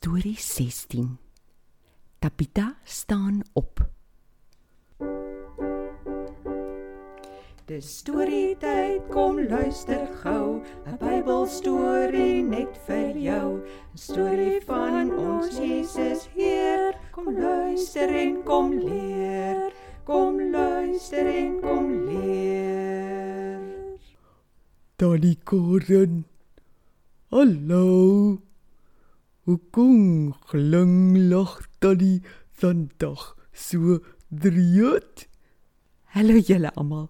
Storie 16. Tabita staan op. Dis storie tyd, kom luister gou, 'n Bybelstorie net vir jou. 'n Storie van ons Jesus Heer. Kom luister en kom leer. Kom luister en kom leer. Tannie Karen. Hallo. Hoe kom glinglag tannie vandag so dreed? Hallo julle almal.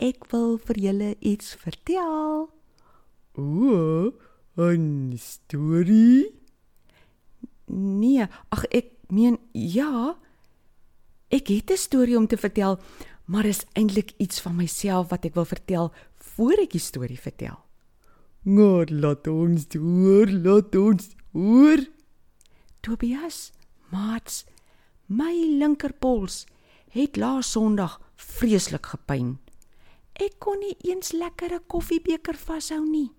Ek wil vir julle iets vertel. O, 'n storie? Nee, ag ek meen ja. Ek het 'n storie om te vertel, maar is eintlik iets van myself wat ek wil vertel voor ek die storie vertel. Nou laat ons hoor, laat ons hoor. Tobias, maats, my linkerpols het laas Sondag vreeslik gepyn. Ek kon nie eens lekker 'n koffiebeker vashou nie.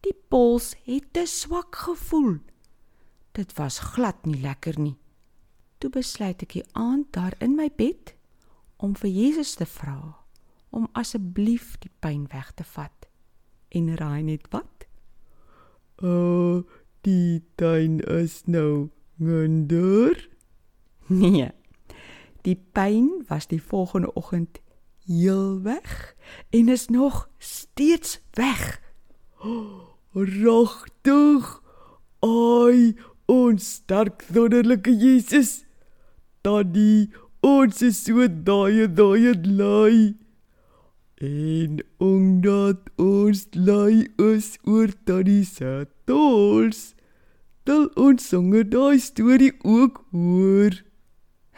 Die pols het te swak gevoel. Dit was glad nie lekker nie. Toe besluit ek die aand daar in my bed om vir Jesus te vra om asseblief die pyn weg te vat. En raai net wat? Uh, die tuin is nou minder. Nee. Die pyn was die volgende oggend heel weg en is nog steeds weg. Regtig? Ai, ons sterk wonderlike Jesus. Daddy, ons is so daai daai lei. En omdat ons lei is oor Daddy se tols, dan ons songe daai storie ook hoor.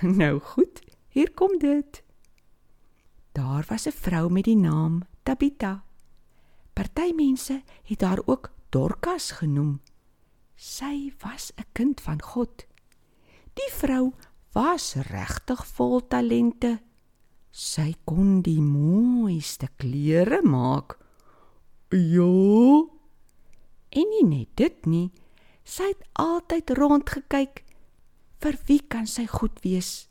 Nou goed, hier kom dit. Daar was 'n vrou met die naam Tabita. Party mense het haar ook Dorcas genoem. Sy was 'n kind van God. Die vrou was regtig vol talente. Sy kon die mooiste klere maak. Ja, En nie net dit nie, sy het altyd rondgekyk. Vir wie kan sy goed wees?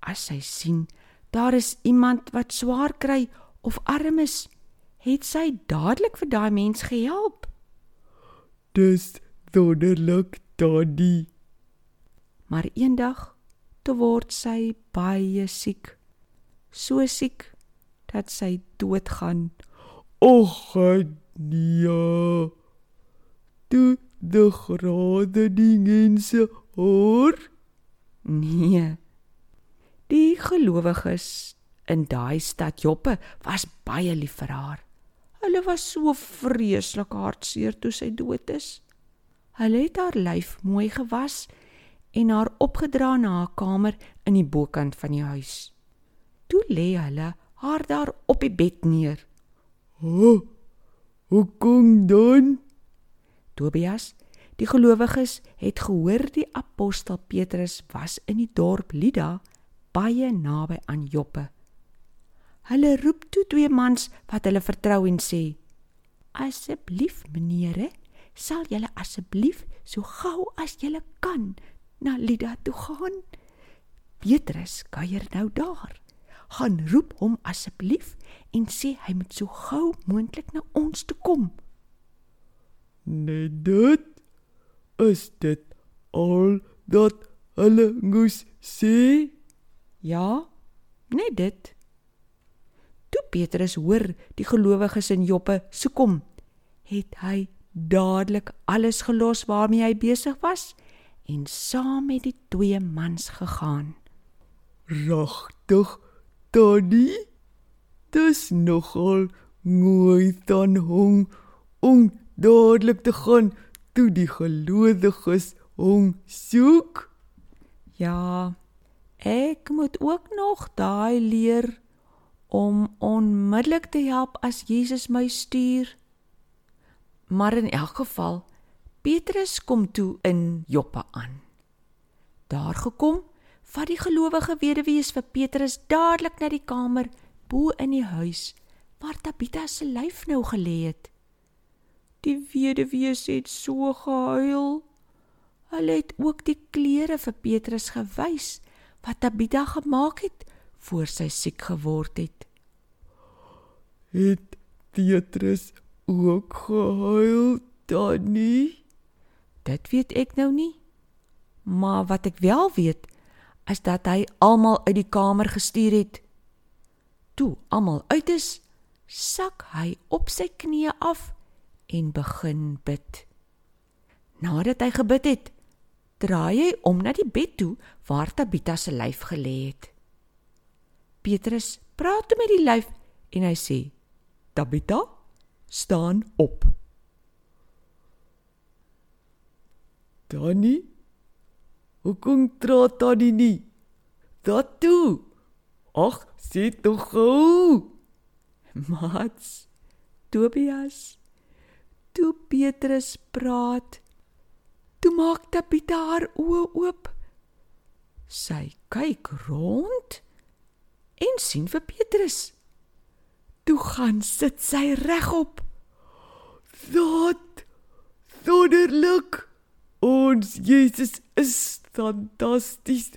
As sy sien daar is iemand wat swaar kry of arm is, het sy dadelik vir daai mens gehelp. dis wonderlik, Daddy. Maar eendag te word sy baie siek. So siek dat sy doodgaan. Och, nee. De grade die mense hoor. Nee. Die gelowiges in daai stad Joppe was baie lief vir haar. Hulle was so vreeslik hartseer toe sy dood is. Hulle het haar lyf mooi gewas en haar opgedra na haar kamer in die bokant van die huis. Toe lê hulle haar daar op die bed neer. Oh, hoe kom dan? Tobias, die gelowiges het gehoor die apostel Petrus was in die dorp Lida baie naby aan Joppe. Hulle roep toe twee mans wat hulle vertrou en sê: "Asseblief, meneere, sal julle asseblief so gou as julle kan na Lida toe gaan?" Petrus kuier nou daar. Gaan roep hom asseblief en sê hy moet so gou moontlik na ons toe kom. Net dit is dit al dat hulle moes sê. Ja, net dit. Toe Petrus hoor die gelowiges in Joppe se kom, het hy dadelik alles gelos waarmee hy besig was en saam met die twee mans gegaan. Regtig, Daddy? Dis nogal mooi dan hom om dadelik te gaan toe die gelowiges hom soek. Ja, ek moet ook nog daai leer om onmiddellik te help as Jesus my stuur. Maar in elk geval, Petrus kom toe in Joppe aan. Daar gekom, vat die gelowige weduwees vir Petrus dadelik na die kamer bo in die huis waar Tabita se lyf nou gelê het. Die weduwees het so gehuil. Hulle het ook die klere vir Petrus gewys wat Tabitha gemaak het voor sy siek geword het. Het Petrus ook gehuil dan nie? Dit weet ek nou nie. Maar wat ek wel weet, is dat hy almal uit die kamer gestuur het. Toe almal uit is, sak hy op sy knieë af en begin bid. Nadat hy gebid het, draai hy om na die bed toe waar Tabitha se lyf gelê het. Petrus praat toe met die lyf en hy sê: "Tabitha, staan op." Danny, hoekom traat Danny nie? Dat toe. Ag, sê tog gou. Mats, Tobias, toe Petrus praat, toe maak Tabitha haar oë oop. Sy kyk rond en sien vir Petrus. Toe gaan sit sy regop. Dat wonderlik. Ons Jesus is fantasties.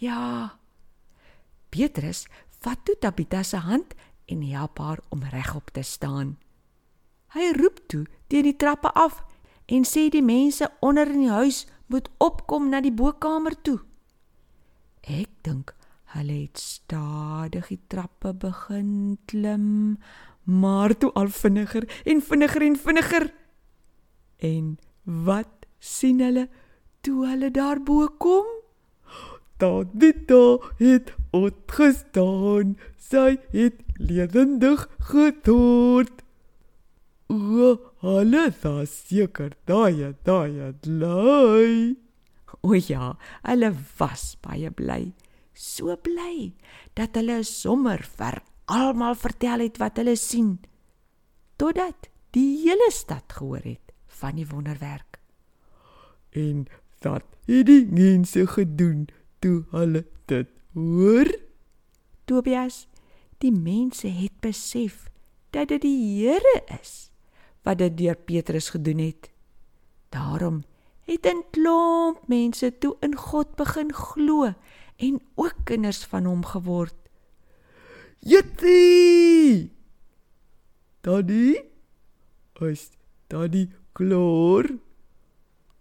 Ja. Petrus vat toe Tabitha se hand en help haar om regop te staan. Hy roep toe teen die trappe af en sê die mense onder in die huis moet opkom na die bokkamer toe. Ek dink hulle het stadig die trappe begin klim, maar toe al vinniger en vinniger en vinniger. En wat sien hulle toe hulle daarbo kom? Daar dit het opgestaan. Sy het lewendig gedood. O, hulle was seker daai daai bly. O ja, hulle was baie bly. So bly dat hulle sommer vir almal vertel het wat hulle sien. Totdat die hele stad gehoor het van die wonderwerk. En wat het die mense gedoen toe hulle dit hoor? Tobias, die mense het besef dat dit die Here is wat dit deur Petrus gedoen het. Daarom het 'n klomp mense toe in God begin glo en ook kinders van hom geword. Jitsie! Daddy, is daddy klaar?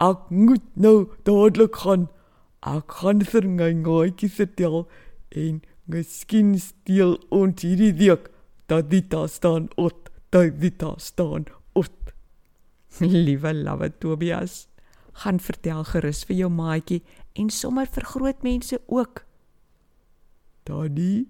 Ek moet nou dadelik gaan. Ek gaan vir my gaatjie vertel en miskien steel ons hierdie week dat dit daar staan ot, dat dit daar staan. Liewe lawe Tobias, gaan vertel gerus vir jou maatjie en sommer vir groot mense ook. Daddy,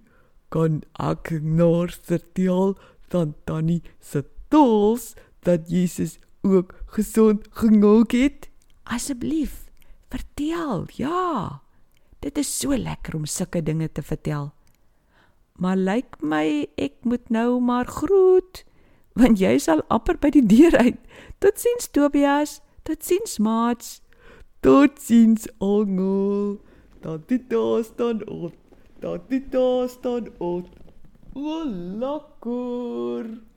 kan ek nou vertel dan Tannie se tools dat Jesus ook gesond gemaak het? Asseblief, vertel. Ja. Dit is so lekker om sulke dinge te vertel. Maar lyk my ek moet nou maar groet want jy sal amper by die deur uit. Totsiens Tobias, totsiens Mats. Totsiens. Dat dit daar staan op. Dit daar staan op. O lekker.